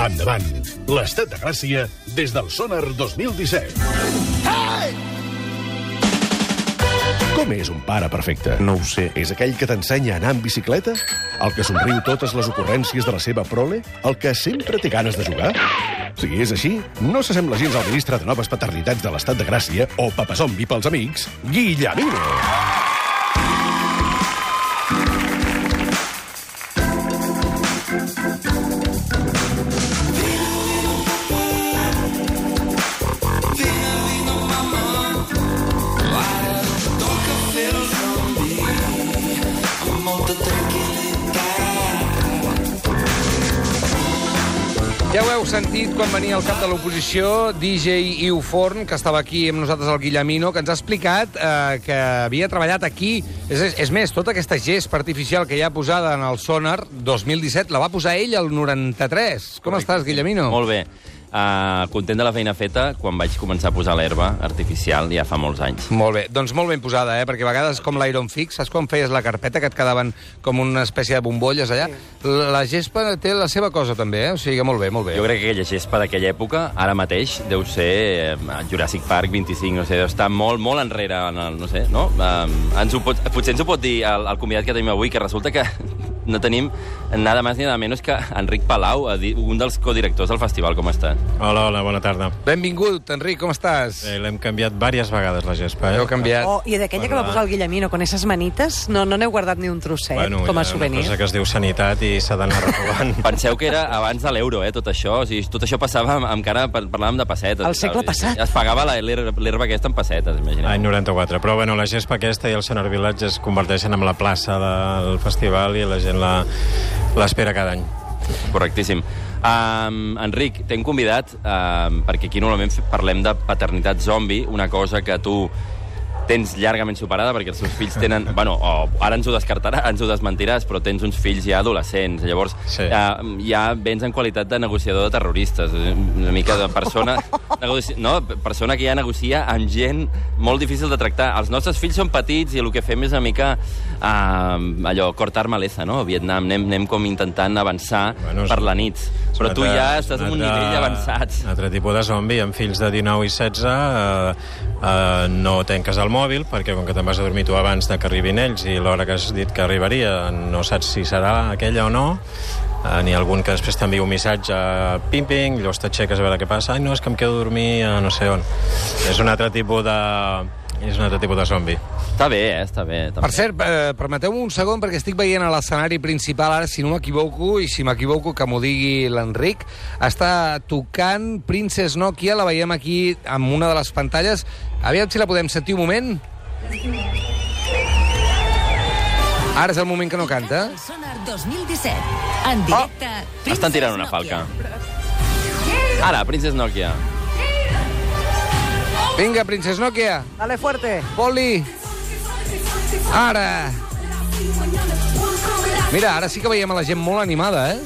Endavant, l'estat de Gràcia des del Sonar 2017. Com és un pare perfecte? No ho sé. És aquell que t'ensenya a anar en bicicleta? El que somriu totes les ocurrències de la seva prole? El que sempre té ganes de jugar? Si és així, no s'assembla gens al ministre de Noves Paternitats de l'Estat de Gràcia o papazombi pels amics, Guillemino. Sentit quan venia el cap de l'oposició, DJ Iu Forn, que estava aquí amb nosaltres al Guillemino, que ens ha explicat eh, que havia treballat aquí. És, és, és més, tota aquesta gespa artificial que hi ha posada en el Sonar 2017 la va posar ell al 93. Com estàs, Guillemino? Molt bé. Uh, content de la feina feta quan vaig començar a posar l'herba artificial ja fa molts anys. Molt bé, doncs molt ben posada, eh? perquè a vegades com l'Iron Fix, saps quan feies la carpeta que et quedaven com una espècie de bombolles allà? Sí. La gespa té la seva cosa també, eh? o sigui que molt bé, molt bé. Jo crec que aquella gespa d'aquella època, ara mateix, deu ser eh, Jurassic Park 25, no sé, deu estar molt, molt enrere, en el, no sé, no? Um, ens ho pot, potser ens ho pot dir el, el convidat que tenim avui, que resulta que no tenim nada més ni nada menys que Enric Palau, un dels codirectors del festival. Com està? Hola, hola, bona tarda. Benvingut, Enric, com estàs? Eh, L'hem canviat diverses vegades, la gespa. Eh? Heu canviat. Oh, I d'aquella que va posar el Guillemino, con esas manites, no no n'heu guardat ni un trosset bueno, com a hi ha souvenir? Una cosa que es diu sanitat i s'ha d'anar renovant. Penseu que era abans de l'euro, eh, tot això. O sigui, tot això passava amb, encara parlàvem de pessetes. El segle passat. Es pagava l'herba aquesta en pessetes, imagineu. Any 94. Però bueno, la gespa aquesta i el Sonar Village es converteixen en la plaça del festival i la gent la- l'espera cada any. Correctíssim. Um, Enric, t'hem convidat um, perquè aquí normalment parlem de paternitat zombi, una cosa que tu tens llargament superada perquè els teus fills tenen... bueno, o, ara ens ho descartarà, ens ho desmentiràs, però tens uns fills ja adolescents. Llavors, Sí. uh, ja vens en qualitat de negociador de terroristes, una mica de persona... negoci... No, persona que ja negocia amb gent molt difícil de tractar. Els nostres fills són petits i el que fem és una mica uh, allò, cortar maleza, no? Vietnam, anem, anem com intentant avançar Bueno, per la nit. Però tu ja estàs en un nivell avançat. Un altre tipus de zombi, amb fills de 19 i 16, eh, eh, no tenques el mòbil, perquè com que te'n vas a dormir tu abans de que arribin ells i l'hora que has dit que arribaria no saps si serà aquella o no, eh, ni algun que després t'envia un missatge pim-pim, llavors t'aixeques a veure què passa, ai, no, és que em quedo a dormir a no sé on. És un altre tipus de... És un altre tipus de zombi. Està bé, eh? Està bé. Està Per cert, eh, permeteu-me un segon, perquè estic veient a l'escenari principal, ara, si no m'equivoco, i si m'equivoco que m'ho digui l'Enric, està tocant Princess Nokia, la veiem aquí amb una de les pantalles. Aviam si la podem sentir un moment. Ara és el moment que no canta. Sonar 2017. En directe. Oh! Estan tirant una falca. Ara, Princess Nokia. Vinga, Princess Nokia, Dale fuerte. Poli. Ara. Mira, ara sí que veiem a la gent molt animada, eh?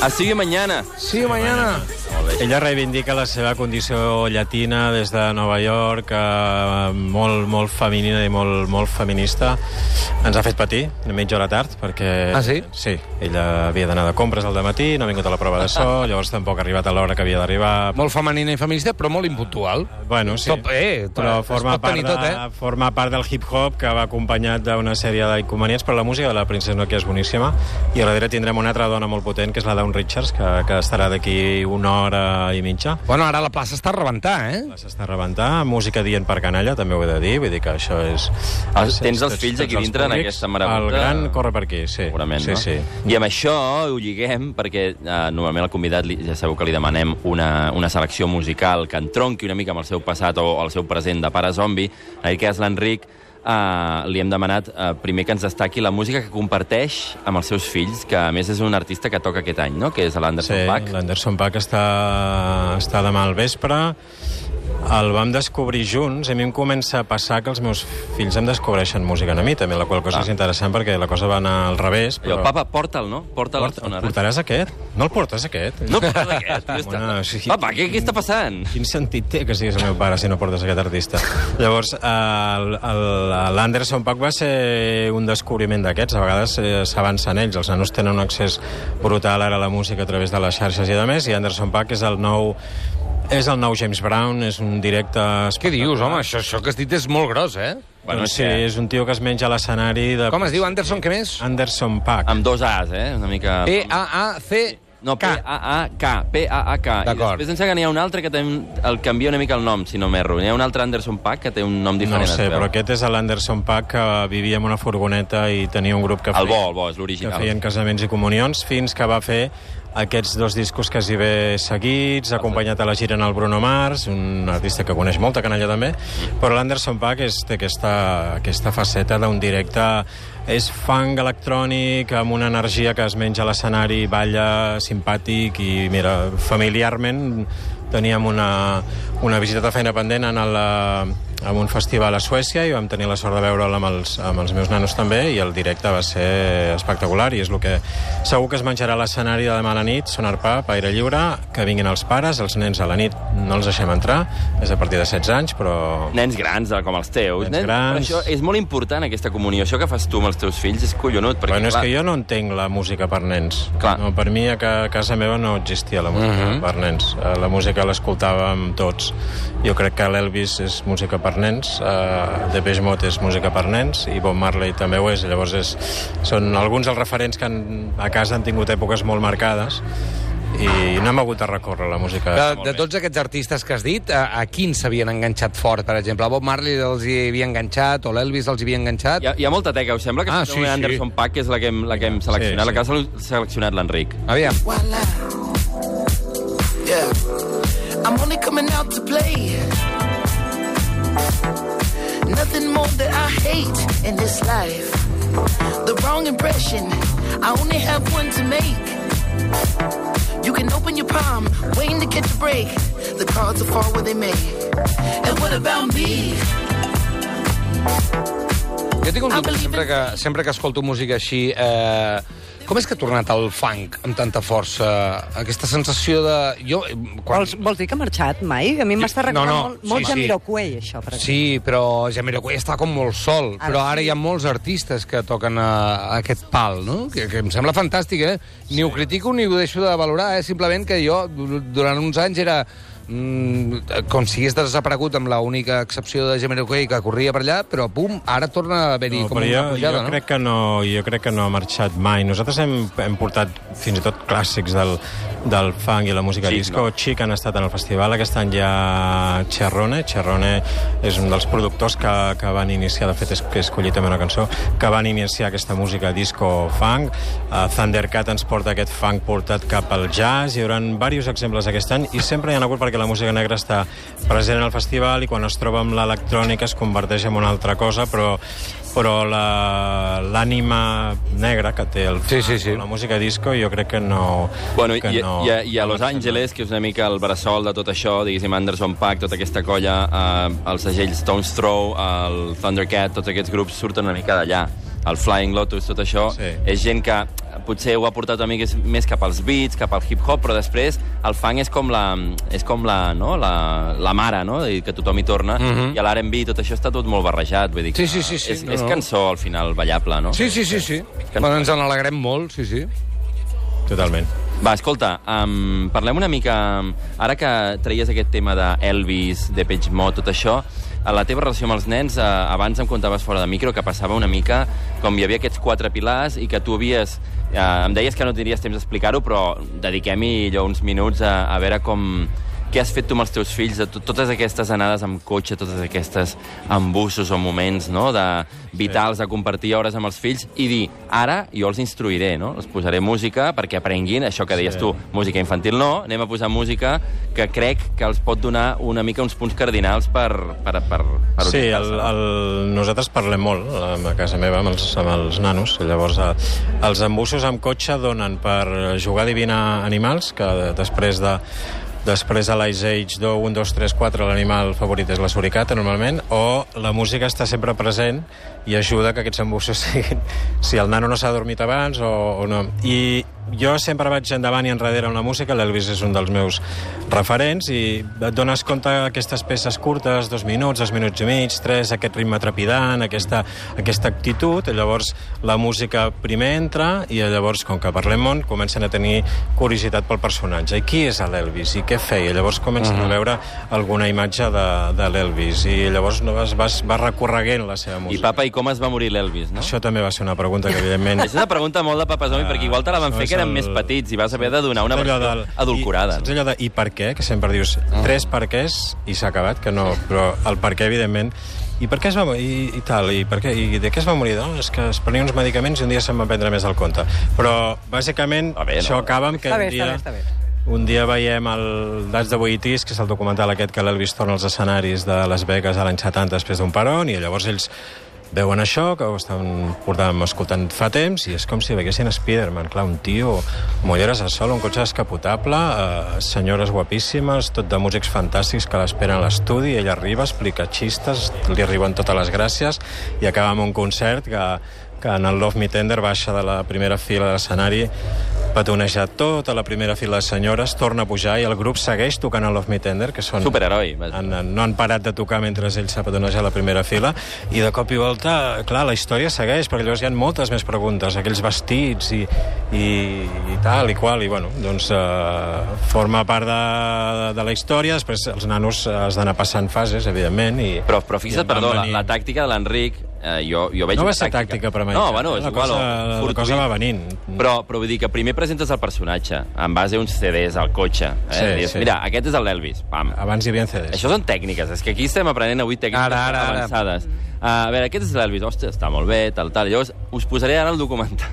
Así que mañana. Sí, mañana. Ella reivindica la seva condició llatina des de Nova York, eh, molt, molt femenina i molt, molt feminista. Ens ha fet patir, a mitja hora tard, perquè... Ah, sí? Sí, ella havia d'anar de compres al matí, no ha vingut a la prova de so, llavors tampoc ha arribat a l'hora que havia d'arribar. Molt femenina i feminista, però molt impuntual. Bueno, sí. Tot- eh, però forma part, de, tot, eh? forma part del hip-hop que va acompanyat d'una sèrie d'inconvenients, però la música de la Princess Nokia és boníssima, i a darrere tindrem una altra dona molt potent, que és la Dawn Richards, que, que estarà d'aquí una hora i mitja. Bueno, ara la plaça està a rebentar, eh? S'està a rebentar, música dient per canalla, també ho he de dir, vull dir que això és... Ah, és- tens els fills aquí dintre, en aquesta marabunta? El gran corre per aquí, sí. Segurament, sí, no? Sí, I amb això ho lliguem, perquè eh, normalment al convidat li, ja sabeu que li demanem una, una selecció musical que entronqui una mica amb el seu passat o el seu present de pare zombi. En aquest cas, l'Enric, eh, li hem demanat eh, primer que ens destaqui la música que comparteix amb els seus fills, que a més és un artista que toca aquest any, no? que és l'Anderson sí Paak. l'Anderson Paak està, està demà al vespre el vam descobrir junts i a mi em comença a passar que els meus fills em descobreixen música a mi també, la qual cosa Ah. és interessant perquè la cosa va anar al revés. Allò, papa, porta'l, no? Porta'l al Porta, sonar. portaràs aquest? No el portes, aquest? No portes aquest. Bueno, sí. Papa, què, què està passant? Quin sentit té que siguis el meu pare si no portes aquest artista? Llavors, el- el- l'Anderson Paak va ser un descobriment d'aquests. A vegades eh, s'avancen ells. Els nanos tenen un accés brutal ara a la música a través de les xarxes i de més, i Anderson Paak és el nou és el nou James Brown, és un directe... Què dius, home? Això, això que has dit és molt gros, eh? Bueno, Doncs sí, que- és un tio que es menja a l'escenari de... Com es diu, Anderson, què més? Anderson Paak. Amb dos As, eh? Una mica... P-A-A-C... No, K. P-A-A-K, P-A-A-K. I D'acord. després em sembla que n'hi ha un altre que té, el canvia una mica el nom, si no m'erro. N'hi ha un altre Anderson Paak que té un nom No diferent. ho sé, però aquest és l'Anderson Paak que vivia en una furgoneta i tenia un grup que El feia, bo, el bo, és que l'original. feien casaments i comunions, fins que va fer aquests dos discos quasi bé seguits, acompanyat a la gira en el Bruno Mars, un artista que coneix molta canalla també, però l'Anderson Paak és, té aquesta, aquesta faceta d'un directe és funk electrònic amb una energia que es menja a l'escenari, balla, simpàtic i, mira, familiarment teníem una, una visita de feina pendent en el, en un festival a Suècia i vam tenir la sort de veure'l amb, els, amb els meus nanos també i el directe va ser espectacular i és el que segur que es menjarà l'escenari de demà a la nit, sonar pap, aire lliure, que vinguin els pares, els nens a la nit no els deixem entrar, és a partir de 16 anys, però... Nens grans, eh, com els teus. Nens grans. Però això és molt important, aquesta comunió. Això que fas tu amb els teus fills és collonut. Perquè, Bueno, és clar, que jo no entenc la música per nens. Clar. No, per mi a, ca- a casa meva no existia la música Mhm. per nens. Eh, La música l'escoltàvem tots. Jo crec que l'Elvis és música per nens, uh, Depeche Mode és música per nens i Bob Marley també ho és. Llavors és, són alguns dels referents que han, a casa han tingut èpoques molt marcades i no hem hagut de recórrer la música. De, de tots aquests artistes que has dit, a, a quins s'havien enganxat fort, per exemple? A Bob Marley els hi havia enganxat, o l'Elvis els hi havia enganxat? Hi ha, hi ha molta teca. Us sembla que Ah, ah, sí, sí, sí. Anderson Paak, que és la que hem, la que hem seleccionat, Sí, la que ha sele- seleccionat l'Enric. Aviam. Voila. Yeah. I'm only coming out to play. Nothing more that I hate in this life. The wrong impression. I only have one to make. You can open your palm, waiting to catch a break. The cards will fall where they may. And what about me? Jo tinc un dubte sempre que, sempre que escolto música així. Eh, com és que ha tornat el funk amb tanta força? Aquesta sensació de... Jo, eh, quan... Vols, vols dir que ha marxat mai? A mi m'està No, recordant no, molt, sí, molt sí. Jamiroquai, això, per exemple. Sí, però Jamiroquai està com molt sol. Ara però ara sí. hi ha molts artistes que toquen a, a aquest pal, no? Que, que em sembla fantàstic, eh? Ni ho critico ni ho deixo de valorar, eh? Simplement que jo, du- durant uns anys, era mm, com si hagués desaparegut amb l'única excepció de Jamiroquai que corria per allà, però pum, ara torna a haver-hi No, com una jo, pujada, jo, no? crec que no, jo crec que no ha marxat mai. Nosaltres hem, hem portat fins i tot clàssics del, del funk i la música Chic, disco. no? Chic han estat en el festival. Aquest any hi ha Cherrone. Cherrone és un dels productors que, que van iniciar, de fet és, que he escollit també una cançó, que van iniciar aquesta música disco funk. Uh, Thundercat ens porta aquest funk portat cap al jazz. Hi haurà diversos exemples aquest any i sempre hi ha hagut perquè la música negra està present en el festival i quan es troba amb l'electrònica es converteix en una altra cosa, però però la- l'ànima negra que té el Sí, sí, sí. la música disco jo crec que no... Bueno, que i, no, i, a, i a Los Angeles, que és una mica el bressol de tot això, diguéssim, Anderson Paak, tota aquesta colla, eh, el segell Stone's Throw, el Thundercat, tots aquests grups surten una mica d'allà. El Flying Lotus, tot això, Sí. és gent que potser ho ha portat una mica més cap als beats, cap al hip-hop, però després el funk és com la, és com la, no? la, la mare, no? I que tothom hi torna, Mhm. i a l'R&B tot això està tot molt barrejat, vull dir que Sí, sí, sí, sí. és, No, és cançó, al final, ballable, no? Sí, sí, sí, sí. Bueno, ens en alegrem molt, sí, sí. Totalment. Va, escolta, um, parlem una mica... Ara que treies aquest tema d'Elvis, de Page Mode, tot això, a la teva relació amb els nens, eh, abans em contaves fora de micro que passava una mica com hi havia aquests quatre pilars i que tu havies... Eh, em deies que no tindries temps d'explicar-ho, però dediquem-hi uns minuts a, a veure com... Què has fet tu amb els teus fills, de to- totes aquestes anades amb cotxe, totes aquestes embussos o moments no? de vitals a compartir hores amb els fills i dir, ara jo els instruiré, no? els posaré música perquè aprenguin això que deies Sí. tu, música infantil no, anem a posar música que crec que els pot donar una mica uns punts cardinals per, per, per, per Sí, el, el, nosaltres parlem molt eh, a casa meva amb els, amb els nanos. Llavors, eh, els embussos amb cotxe donen per jugar a adivinar animals, que després de després a l'Ice Age 2, 1, 2, 3, 4 l'animal favorit és la suricata, normalment, o la música està sempre present i ajuda que aquests embussos siguin... Si el nano no s'ha dormit abans o, o no. I jo sempre vaig endavant i enrere amb la música, l'Elvis és un dels meus referents, i et dones compte aquestes peces curtes, dos minuts, dos minuts i mig, tres, aquest ritme trepidant, aquesta, aquesta actitud, i llavors la música primer entra, i llavors, com que parlem molt, comencen a tenir curiositat pel personatge. I qui és l'Elvis? I què feia? Llavors comencen Mhm. a veure alguna imatge de, de l'Elvis, i llavors no, vas, vas, vas recorreguent la seva I música. papa, i com es va morir l'Elvis, no? Això també va ser una pregunta que, evidentment... És una pregunta molt de Papa Zombie, perquè igual te la van fer és que eren el- més petits i vas haver de donar una versió del- adulcorada. I, saps allò de i per què? Que sempre dius tres per quès i s'ha acabat, que no, però el per què, evidentment... I per què es va morir? I, i tal, i, per què? I de què es va morir? No, és que es prenia uns medicaments i un dia se'n va prendre més del compte. Però, bàsicament, bé, no? això acaba amb que Està bé, un dia... està bé, està bé. Un dia veiem el That's the Way It Is, que és el documental aquest que l'Elvis torna als escenaris de Las Vegas a l'any 70 després d'un peron, i llavors ells veuen això, que ho estan portant, escoltant fa temps, i és com si veiessin Spider-Man. Clar, un tio, mulleres al sol, un cotxe descapotable, eh, senyores guapíssimes, tot de músics fantàstics que l'esperen a l'estudi, ell arriba, explica xistes, li arriben totes les gràcies, i acaba amb un concert que, que en el Love Me Tender baixa de la primera fila de l'escenari petonejar tota la primera fila de senyores, torna a pujar i el grup segueix tocant el Love Me Tender, que són... Superheroi. Han, no han parat de tocar mentre ell s'ha petonejat a la primera fila i de cop i volta, clar, la història segueix perquè llavors hi ha moltes més preguntes aquells vestits i, i, i tal i qual, i bueno, doncs uh, forma part de, de la història després els nanos has d'anar passant fases, evidentment i, Però, però fixa't, perdó, la, venir. la tàctica de l'Enric, eh, jo, jo veig no va ser tàctica premeditada No, bueno, és la igual. cosa, la fortuït. cosa va venint Però, però vull dir que primer presentes el personatge en base a uns CDs al cotxe. Eh? Sí, Dius, sí. Mira, aquest és l'Elvis. Pam. abans hi havia CDs Això són tècniques, és que aquí estem aprenent avui tècniques Ara, ara, ara. avançades. Uh, a veure, aquest és l'Elvis, hòstia, està molt bé, tal, tal. Llavors, us posaré ara el documental.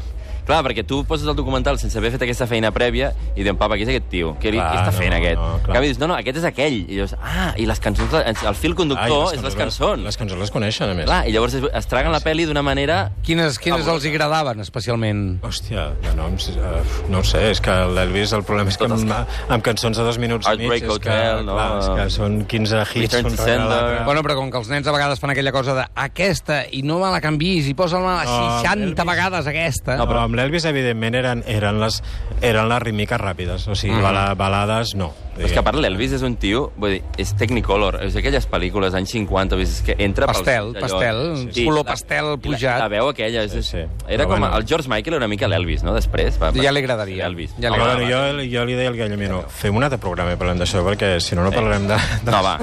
Clar, perquè tu poses el documental sense haver fet aquesta feina prèvia i diuen, papa, qui és aquest tio? Què, li, Clar, què està fent, no, aquest? no, clar. en canvi, dius, no, no, aquest és aquell. I dius, ah, i les cançons, el fil conductor Ai, és les cançons. Les cançons les coneixen, a més. Clar, i llavors es, es traguen la pel·li d'una manera... Quines, quines els hi agradaven, especialment? Hòstia, de noms... Uh, no ho sé, és que l'Elvis el problema és que amb, amb cançons de dos minuts i mig... Heartbreak és que, Hotel, no? Clar, és que són 15 hits... Sender. l'altre. Bueno, però com que els nens a vegades fan aquella cosa de aquesta i no me la canvis i posa-la No, 60 Elvis. vegades aquesta. No, però amb l'Elvis, evidentment, eren, eren, les, eren les rítmiques ràpides. O sigui, mm. bala, balades, no. Però és que a part l'Elvis és un tio, vull dir, és Technicolor, és aquelles pel·lícules anys 50, vull dir, és que entra Pastel, pels... pastel, color pastel pujat. La, la veu aquella, és, Sí, sí. era Però com bueno. el George Michael era una mica l'Elvis, no? Després. Va, Ja li agradaria. Elvis. Ja li Home, agradaria. bueno, jo, jo li deia al Gallamino, fem un altre programa i parlem d'això, perquè si no, no parlarem de... de... No, va.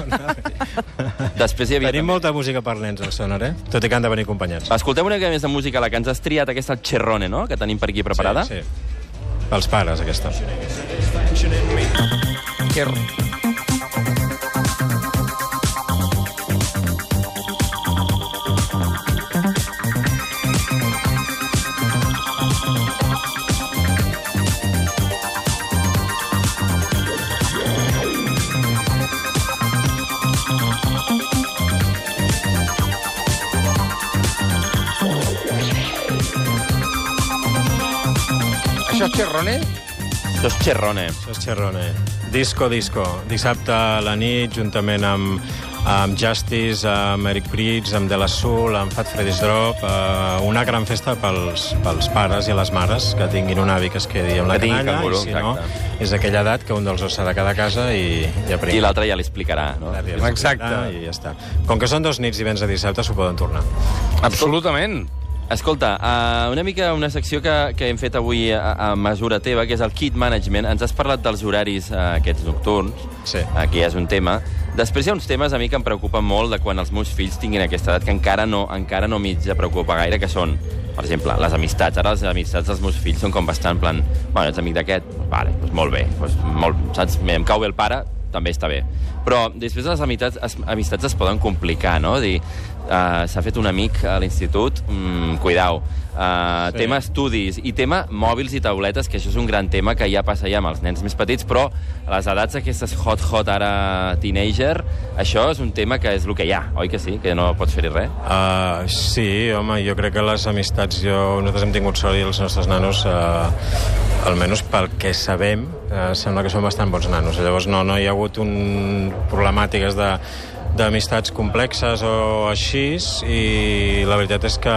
Després hi havia... Tenim també- molta música per nens al sonar, eh? Tot i que han de venir acompanyats. Escoltem una mica més de música, la que ens has triat, aquesta el Cherrone, no?, que tenim per aquí preparada. Sí, sí. Pels pares, aquesta. Que... Això és Cherrone? Això és Cherrone. Això és Cherrone. Disco, disco. Dissabte a la nit, juntament amb, amb Justice, amb Eric Prits, amb De La Soul, amb Fat Freddy's Drop, eh, una gran festa pels, pels pares i les mares que tinguin un avi que es quedi amb la Que canalla, canguro, i si no, exacte. és aquella edat que un dels dos s'ha de quedar a casa i, i aprendre. I l'altre ja li explicarà, no? Exacte. I ja està. Com que són dos nits i vens a dissabte, s'ho poden tornar. Absolutament. Escolta, uh, una mica una secció que, que hem fet avui a, a mesura teva, que és el kit management. Ens has parlat dels horaris uh, aquests nocturns. Sí. Aquí és un tema. Després hi ha uns temes a mi que em preocupen molt de quan els meus fills tinguin aquesta edat que encara no, encara no mig preocupa gaire, que són, per exemple, les amistats. Ara les amistats dels meus fills són com bastant en plan... Bueno, ets amic d'aquest? Vale, doncs molt bé. Doncs molt, saps? Em cau bé el pare, també està bé. Però després les amistats, amistats es poden complicar, no? Dir, uh, s'ha fet un amic a l'institut, mm, cuidao. Uh, Sí. Tema estudis i tema mòbils i tauletes, que això és un gran tema que ja passa ja amb els nens més petits, però a les edats aquestes hot, hot, ara teenager, això és un tema que és el que hi ha, oi que sí? Que no pots fer-hi res? Uh, sí, home, jo crec que les amistats, jo, nosaltres hem tingut sort i els nostres nanos, uh, almenys pel que sabem, uh, sembla que són bastant bons nanos. Llavors no, no hi ha hagut un problemàtiques de d'amistats complexes o així i la veritat és que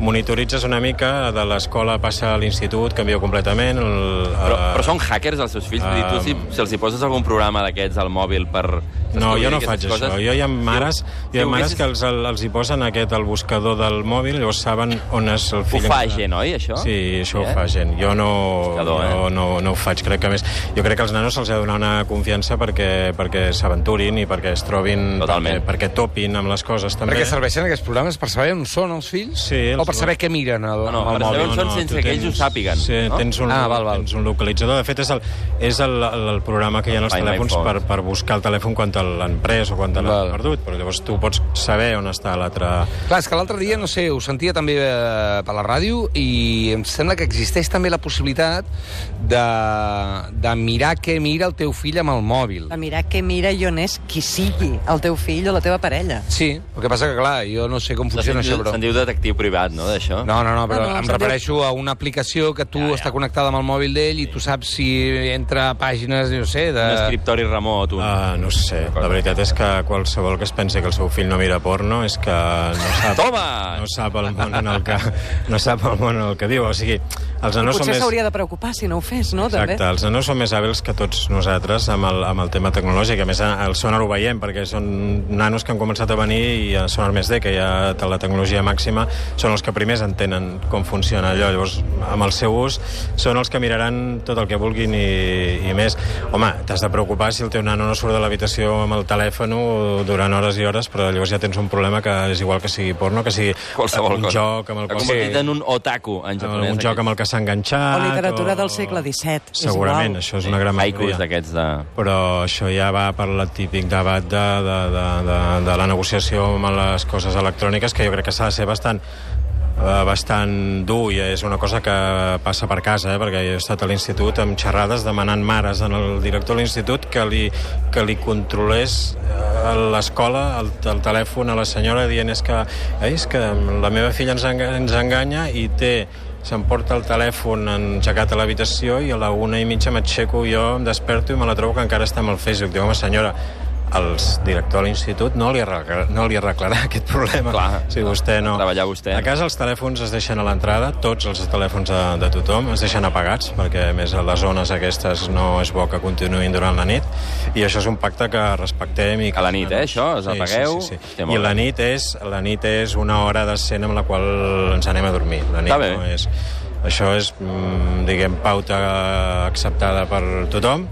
monitoritzes una mica de l'escola passa a l'institut, canvia completament el, Però, eh, però són hackers els seus fills? Uh, tu, si, si els hi poses algun programa d'aquests al mòbil per... No, jo no faig aquestes això. Jo hi ha mares, hi ha ho mares que els, els hi posen aquest al buscador del mòbil, llavors saben on és el Ho fill. fa encara. gent, oi, això? Sí, això Eh? ho fa gent. Jo no, Buscador, jo eh? no, no ho faig. Crec que més, jo crec que als nanos se'ls ha de donar una confiança perquè, perquè s'aventurin i perquè es trobin... Totalment. Perquè, perquè topin amb les coses, també. Perquè serveixen aquests programes per saber on són els fills? Sí, els O per saber què miren al, No, no, al per saber mòbil? on són sense que ells ho sàpiguen, Sí, no? tens, un, Ah, val, val. tens un localitzador. De fet, és el, és el, el, el programa que hi ha als My telèfons per, per buscar el telèfon quan te l'han pres o quan te l'han perdut. Però llavors tu pots saber on està l'altre... Clar, és que l'altre dia, no sé, ho sentia també eh, per la ràdio i em sembla que existeix també la possibilitat de, de mirar què mira el teu fill amb el mòbil. A mirar què mira i on és qui sigui, el teu fill o la teva parella. Sí, el que passa que, clar, jo no sé com funciona Se'n això, però... se'n diu detectiu privat, no, d'això? No, no, no, però No, no, em refereixo a una aplicació que tu Ja, ja. està connectada amb el mòbil d'ell i tu saps si entra a pàgines, no sé, de... Un escriptori remot, un... Uh, no sé, la veritat és que qualsevol que es pensi que el seu fill no mira porno és que no sap, Toma! no sap el món en el que, no sap el món en el que viu. O sigui, els nanos Potser més... s'hauria de preocupar si no ho fes, no? Exacte, També. els nanos són més hàbils que tots nosaltres amb el, amb el tema tecnològic. A més, el sonar ho veiem, perquè són nanos que han començat a venir i a sonar més de que hi ha la tecnologia màxima, són els que primers entenen com funciona allò. Llavors, amb el seu ús, són els que miraran tot el que vulguin i, i més. Home, t'has de preocupar si el teu nano no surt de l'habitació amb el telèfon durant hores i hores, però llavors ja tens un problema que és igual que sigui porno, que sigui Qualsevol un cosa. joc amb el Ha qual... convertit en un otaku, en japonès. un joc amb el que s'ha enganxat... O literatura del segle XVII, és Segurament, igual. això és una gran majoria. d'aquests de... Però això ja va per la típic debat de, de, de, de, de la negociació amb les coses electròniques, que jo crec que s'ha de ser bastant eh, bastant dur i és una cosa que passa per casa, eh? perquè jo he estat a l'institut amb xerrades demanant mares en el director de l'institut que li, que li controlés eh, a l'escola el, el telèfon a la senyora dient és que, eh, és que la meva filla ens, enga- ens enganya i té s'emporta el telèfon engegat a l'habitació i a la una i mitja m'aixeco jo, em desperto i me la trobo que encara està amb el Facebook. Diu, home, senyora, el director de l'institut no, li no li arreglarà aquest problema. Clar. si vostè no... Treballar vostè. A casa els telèfons es deixen a l'entrada, tots els telèfons de, de tothom es deixen apagats, perquè a més a les zones aquestes no és bo que continuïn durant la nit, i això és un pacte que respectem. I que A la nit, eh, això? Els apagueu? Sí, sí, sí. molt I la nit, és, la nit és una hora d'escena amb la qual ens anem a dormir. La nit no és... Això és, mm, diguem, pauta acceptada per tothom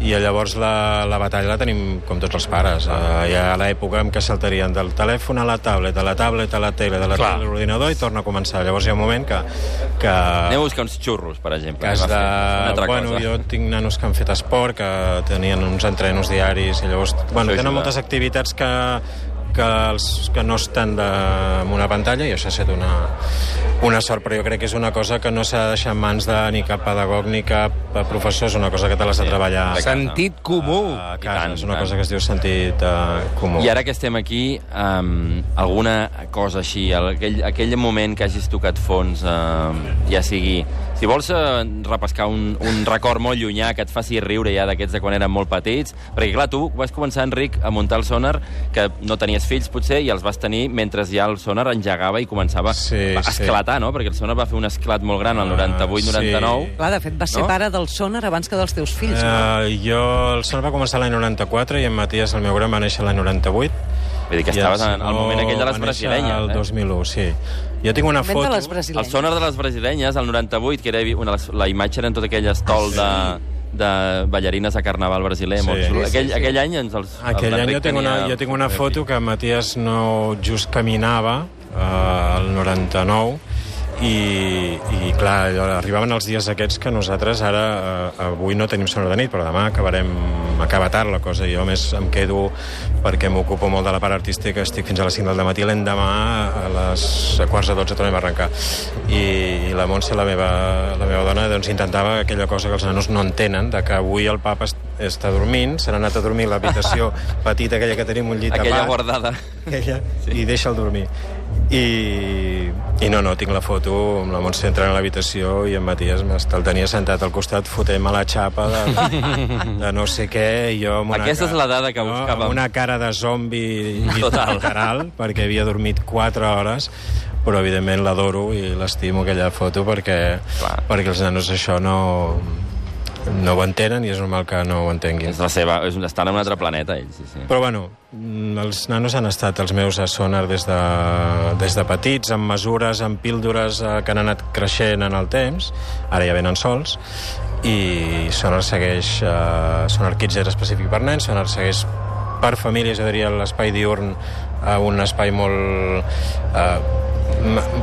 i llavors la, la batalla la tenim com tots els pares. Uh, hi ha l'època en què saltarien del telèfon a la tablet, de la tablet a la tele, de la Clar. tele a l'ordinador i torna a començar. Llavors hi ha un moment que... que Aneu a buscar uns xurros, per exemple. que has Anem una de... altra Bueno, cosa. jo tinc nanos que han fet esport, que tenien uns entrenos diaris, i llavors... Bueno, Això tenen ajuda. moltes activitats que, que, els, que no estan de, en una pantalla, i això ha estat una, una sort, però jo crec que és una cosa que no s'ha de deixar en mans de ni cap pedagog ni cap professor, és una cosa que te l'has de treballar a, Sentit comú. a I casa, tant, és una tant. cosa que es diu sentit uh, comú. I ara que estem aquí, um, alguna cosa així, aquell, aquell moment que hagis tocat fons, uh, ja sigui... Si vols uh, repescar un, un record molt llunyà que et faci riure ja d'aquests de quan érem molt petits, perquè clar, tu vas començar, Enric, a muntar el sonar, que no tenies fills potser, i els vas tenir mentre ja el sonar engegava i començava Sí, a sí. esclatar, no? Perquè el sonar va fer un esclat molt gran al Ah, 98-99. sí. Clar, de fet, vas ser No? pare del sonar abans que dels teus fills, no? Uh, jo, el son va començar l'any 94 i en Matías, el meu gran, va néixer l'any 98. Vull dir que estaves en el moment aquell de les va néixer brasilenyes. El Eh? 2001, sí. Jo tinc una foto... El sonar de les brasilenyes, el 98, que era una, la imatge eren tot aquell estol de, de ballarines a carnaval brasiler. Sí. molt. Sí, sí, aquell, sí. aquell any ens els... Aquell els any jo tinc, una, jo tinc una foto que Matías no just caminava, eh, el 99, i, i clar, arribaven els dies aquests que nosaltres ara, eh, avui no tenim sonar de nit, però demà acabarem, acaba tard la cosa, jo més em quedo perquè m'ocupo molt de la part artística, estic fins a les 5 del matí, l'endemà a les quarts de 12 tornem a arrencar. I, i la Montse, la meva, la meva dona, doncs intentava aquella cosa que els nanos no entenen, de que avui el papa est- està dormint, se n'ha anat a dormir a l'habitació petita aquella que tenim, un llit Aquella tapat, guardada. aquella, sí. i deixa'l dormir. I, I no, no, tinc la foto amb la Montse entrant a l'habitació i en Matías el tenia sentat al costat fotent-me la xapa de, de no sé què, i jo amb una Aquesta és la dada que buscàvem. Amb una cara de zombi Total. literal, perquè havia dormit 4 hores, però evidentment l'adoro i l'estimo aquella foto perquè, Clar. perquè els nanos això no, no ho entenen i és normal que no ho entenguin. És la seva... És, estan en un altre planeta, ells, sí, sí. Però bueno, mm, els nanos han estat els meus a Sonar des de, des de petits, amb mesures, amb píldores eh, que han anat creixent en el temps, ara ja venen sols, i Sonar segueix... Eh, Sonar Kids era específic per nens, Sonar segueix per famílies, jo diria, l'espai diurn a un espai molt... Eh,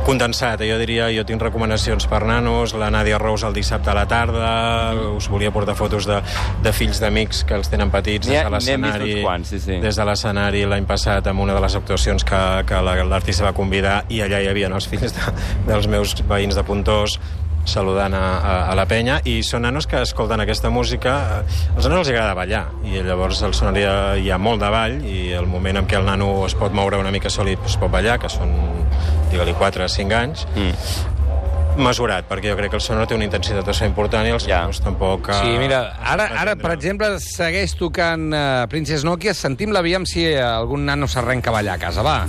condensat, eh? jo diria, jo tinc recomanacions per nanos, la Nàdia Rous el dissabte a la tarda, us volia portar fotos de, de fills d'amics que els tenen petits des de l'escenari sí, sí. des de l'escenari l'any passat amb una de les actuacions que, que la- l'artista va convidar i allà hi havia els fills de, dels meus veïns de Puntós saludant a, a, a la penya i són nanos que escolten aquesta música eh, als nanos els agrada ballar i llavors al sonari hi ha molt de ball i el moment en què el nano es pot moure una mica sol i es pot ballar, que són digue-li 4 o 5 anys Mm. mesurat, perquè jo crec que el sonor té una intensitat de important i els Ja. nanos tampoc... eh, Sí, mira, ara, ara per exemple, segueix tocant uh, Princess Nokia. Sentim l'aviam si algun nano s'arrenca a ballar a casa, va.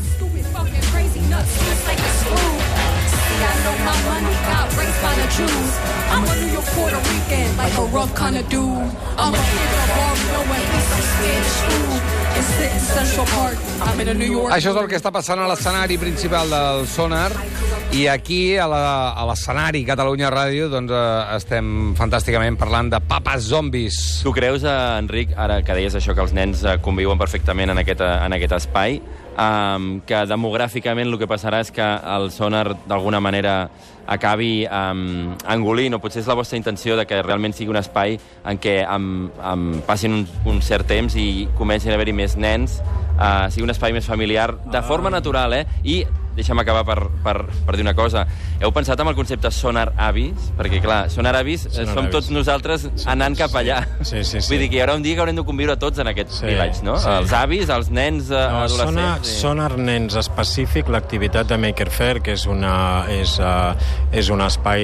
Jews. I'm a New York Puerto Rican, like a rough kind of dude. I'm a of Barrio, at least I'm Spanish food. And sit Park. Això és el que està passant a l'escenari principal del Sonar i aquí, a l'escenari Catalunya Ràdio, doncs eh, estem fantàsticament parlant de papes zombis. Tu creus, eh, Enric, ara que deies això, que els nens eh, conviuen perfectament en aquest, eh, en aquest espai, um, que demogràficament el que passarà és que el sonar d'alguna manera acabi um, engolint, o potser és la vostra intenció de que realment sigui un espai en què um, um, passin un, un cert temps i comencin a haver-hi més nens, uh, sigui un espai més familiar, de forma natural, eh? I deixa'm acabar per, per, per dir una cosa. Heu pensat en el concepte sonar avis? Perquè, clar, sonar avis eh, Sonar som avis. tots nosaltres anant cap allà. Sí, sí, sí. Vull dir que hi haurà un dia que haurem de conviure tots en aquest Sí, village, no? sí. Els avis, els nens, eh, No, sona, adolescents... i- Sonar Nens específic, l'activitat de Maker Fair, que és, una, és, uh, és un espai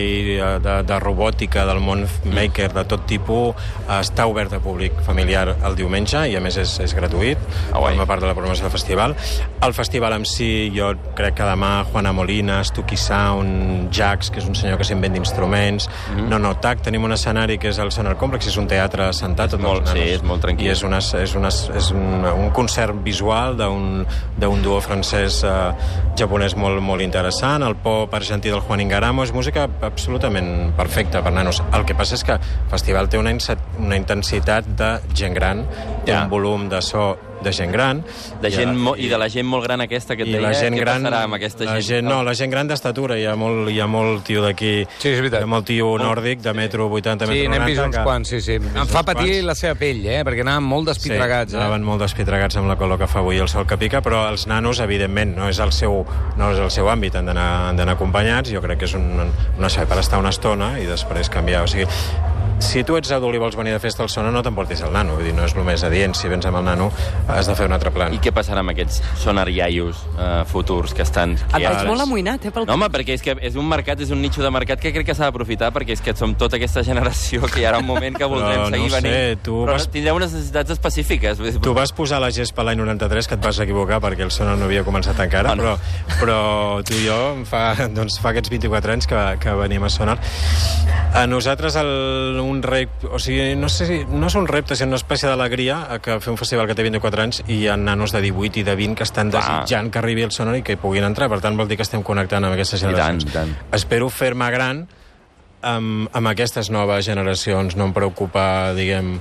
de, de robòtica del món maker de tot tipus, uh, està obert a públic familiar el diumenge i a més és, és gratuït, Ah, guai. forma part de la programació del festival. El festival en si, jo crec que demà Juana Molina, Stucky Sound, Jax, que és un senyor que s'inventa instruments, mm. -hmm. No No Tac, tenim un escenari que és el Sonar Complex, és un teatre sentat, tots molt- sí, és molt tranquil. I és, una, és, una, és un, un concert visual d'un duo francès eh, japonès molt, molt interessant, el pop argentí del Juan Ingaramo, és música absolutament perfecta per nanos. El que passa és que el festival té una, una intensitat de gent gran, Ja. un volum de so de gent gran. De gent I, I de la gent molt gran aquesta que et deia, la gent què gran, passarà amb aquesta la gent? gent? No, la gent gran d'estatura, hi ha molt, hi ha molt tio d'aquí, Sí, és veritat. hi ha molt tio nòrdic de metro 80, Sí, metro n'hem 90. vist uns quants, sí, sí. Em fa patir quants. la seva pell, eh? Perquè anaven molt despitregats, sí, eh? anaven molt despitregats amb la color que fa avui el sol que pica, però els nanos, evidentment, no és el seu, no és el seu àmbit, han d'anar han d'anar acompanyats, jo crec que és un, un espai per estar una estona i després canviar, o sigui, si tu ets adult i vols venir de festa al sona, no t'emportis el nano, vull dir, no és el més adient, si vens amb el nano has de fer un altre plan. I què passarà amb aquests sonar iaios uh, futurs que estan... Et veig molt amoïnat, eh, pel... No, home, perquè és que és un mercat, és un nicho de mercat que crec que s'ha d'aprofitar perquè és que som tota aquesta generació que hi ha un moment que voldrem no seguir sé, venint. tu Però vas- tindreu unes necessitats específiques. vull dir, Tu vas posar la gespa l'any 93, que et vas equivocar perquè el Sonar no havia començat encara, Ah, no. però, però tu i jo fa, doncs, fa aquests 24 anys que, que venim a Sonar. A nosaltres el, un repte, o sigui, no sé si, no és un repte, sinó una espècie d'alegria eh, que fer un festival que té 24 anys i hi ha nanos de 18 i de 20 que estan Clar. desitjant que arribi el Sonar i que hi puguin entrar. Per tant, vol dir que estem connectant amb aquestes I tant, generacions. i tant. Espero fer-me gran amb, amb aquestes noves generacions no em preocupa, diguem...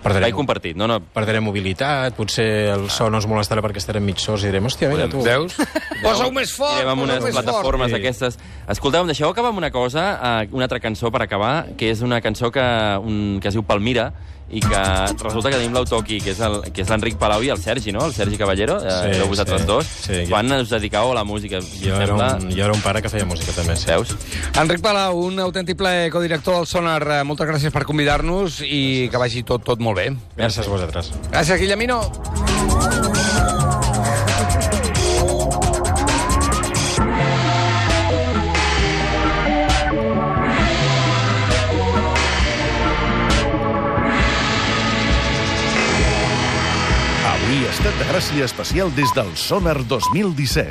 Perdrem, Espai compartit, no, no. perdrem mobilitat, potser el so no ens molestarà perquè estarem mig sords i direm, hòstia, mira tu... Veus? Posa-ho més fort, Anirem amb unes plataformes Sí. d'aquestes. Escolteu, deixeu acabar amb una cosa, eh, una altra cançó per acabar, que és una cançó que, un, que es diu Palmira, i que resulta que tenim l'autor aquí, que és el- que és l'Enric Palau i el Sergi, no? El Sergi Caballero, eh, Sí, éreu vosaltres sí. dos. Sí, jo- Quan us dediqueu a la música? Jo era, un, jo era un pare que feia música també, sí. Veus? Enric Palau, un autèntic plaer codirector del Sonar. Eh, Moltes gràcies per convidar-nos i que vagi tot, tot molt bé. Gràcies a vosaltres. Gràcies, Guillemino. Gràcia especial des del Sonar 2017.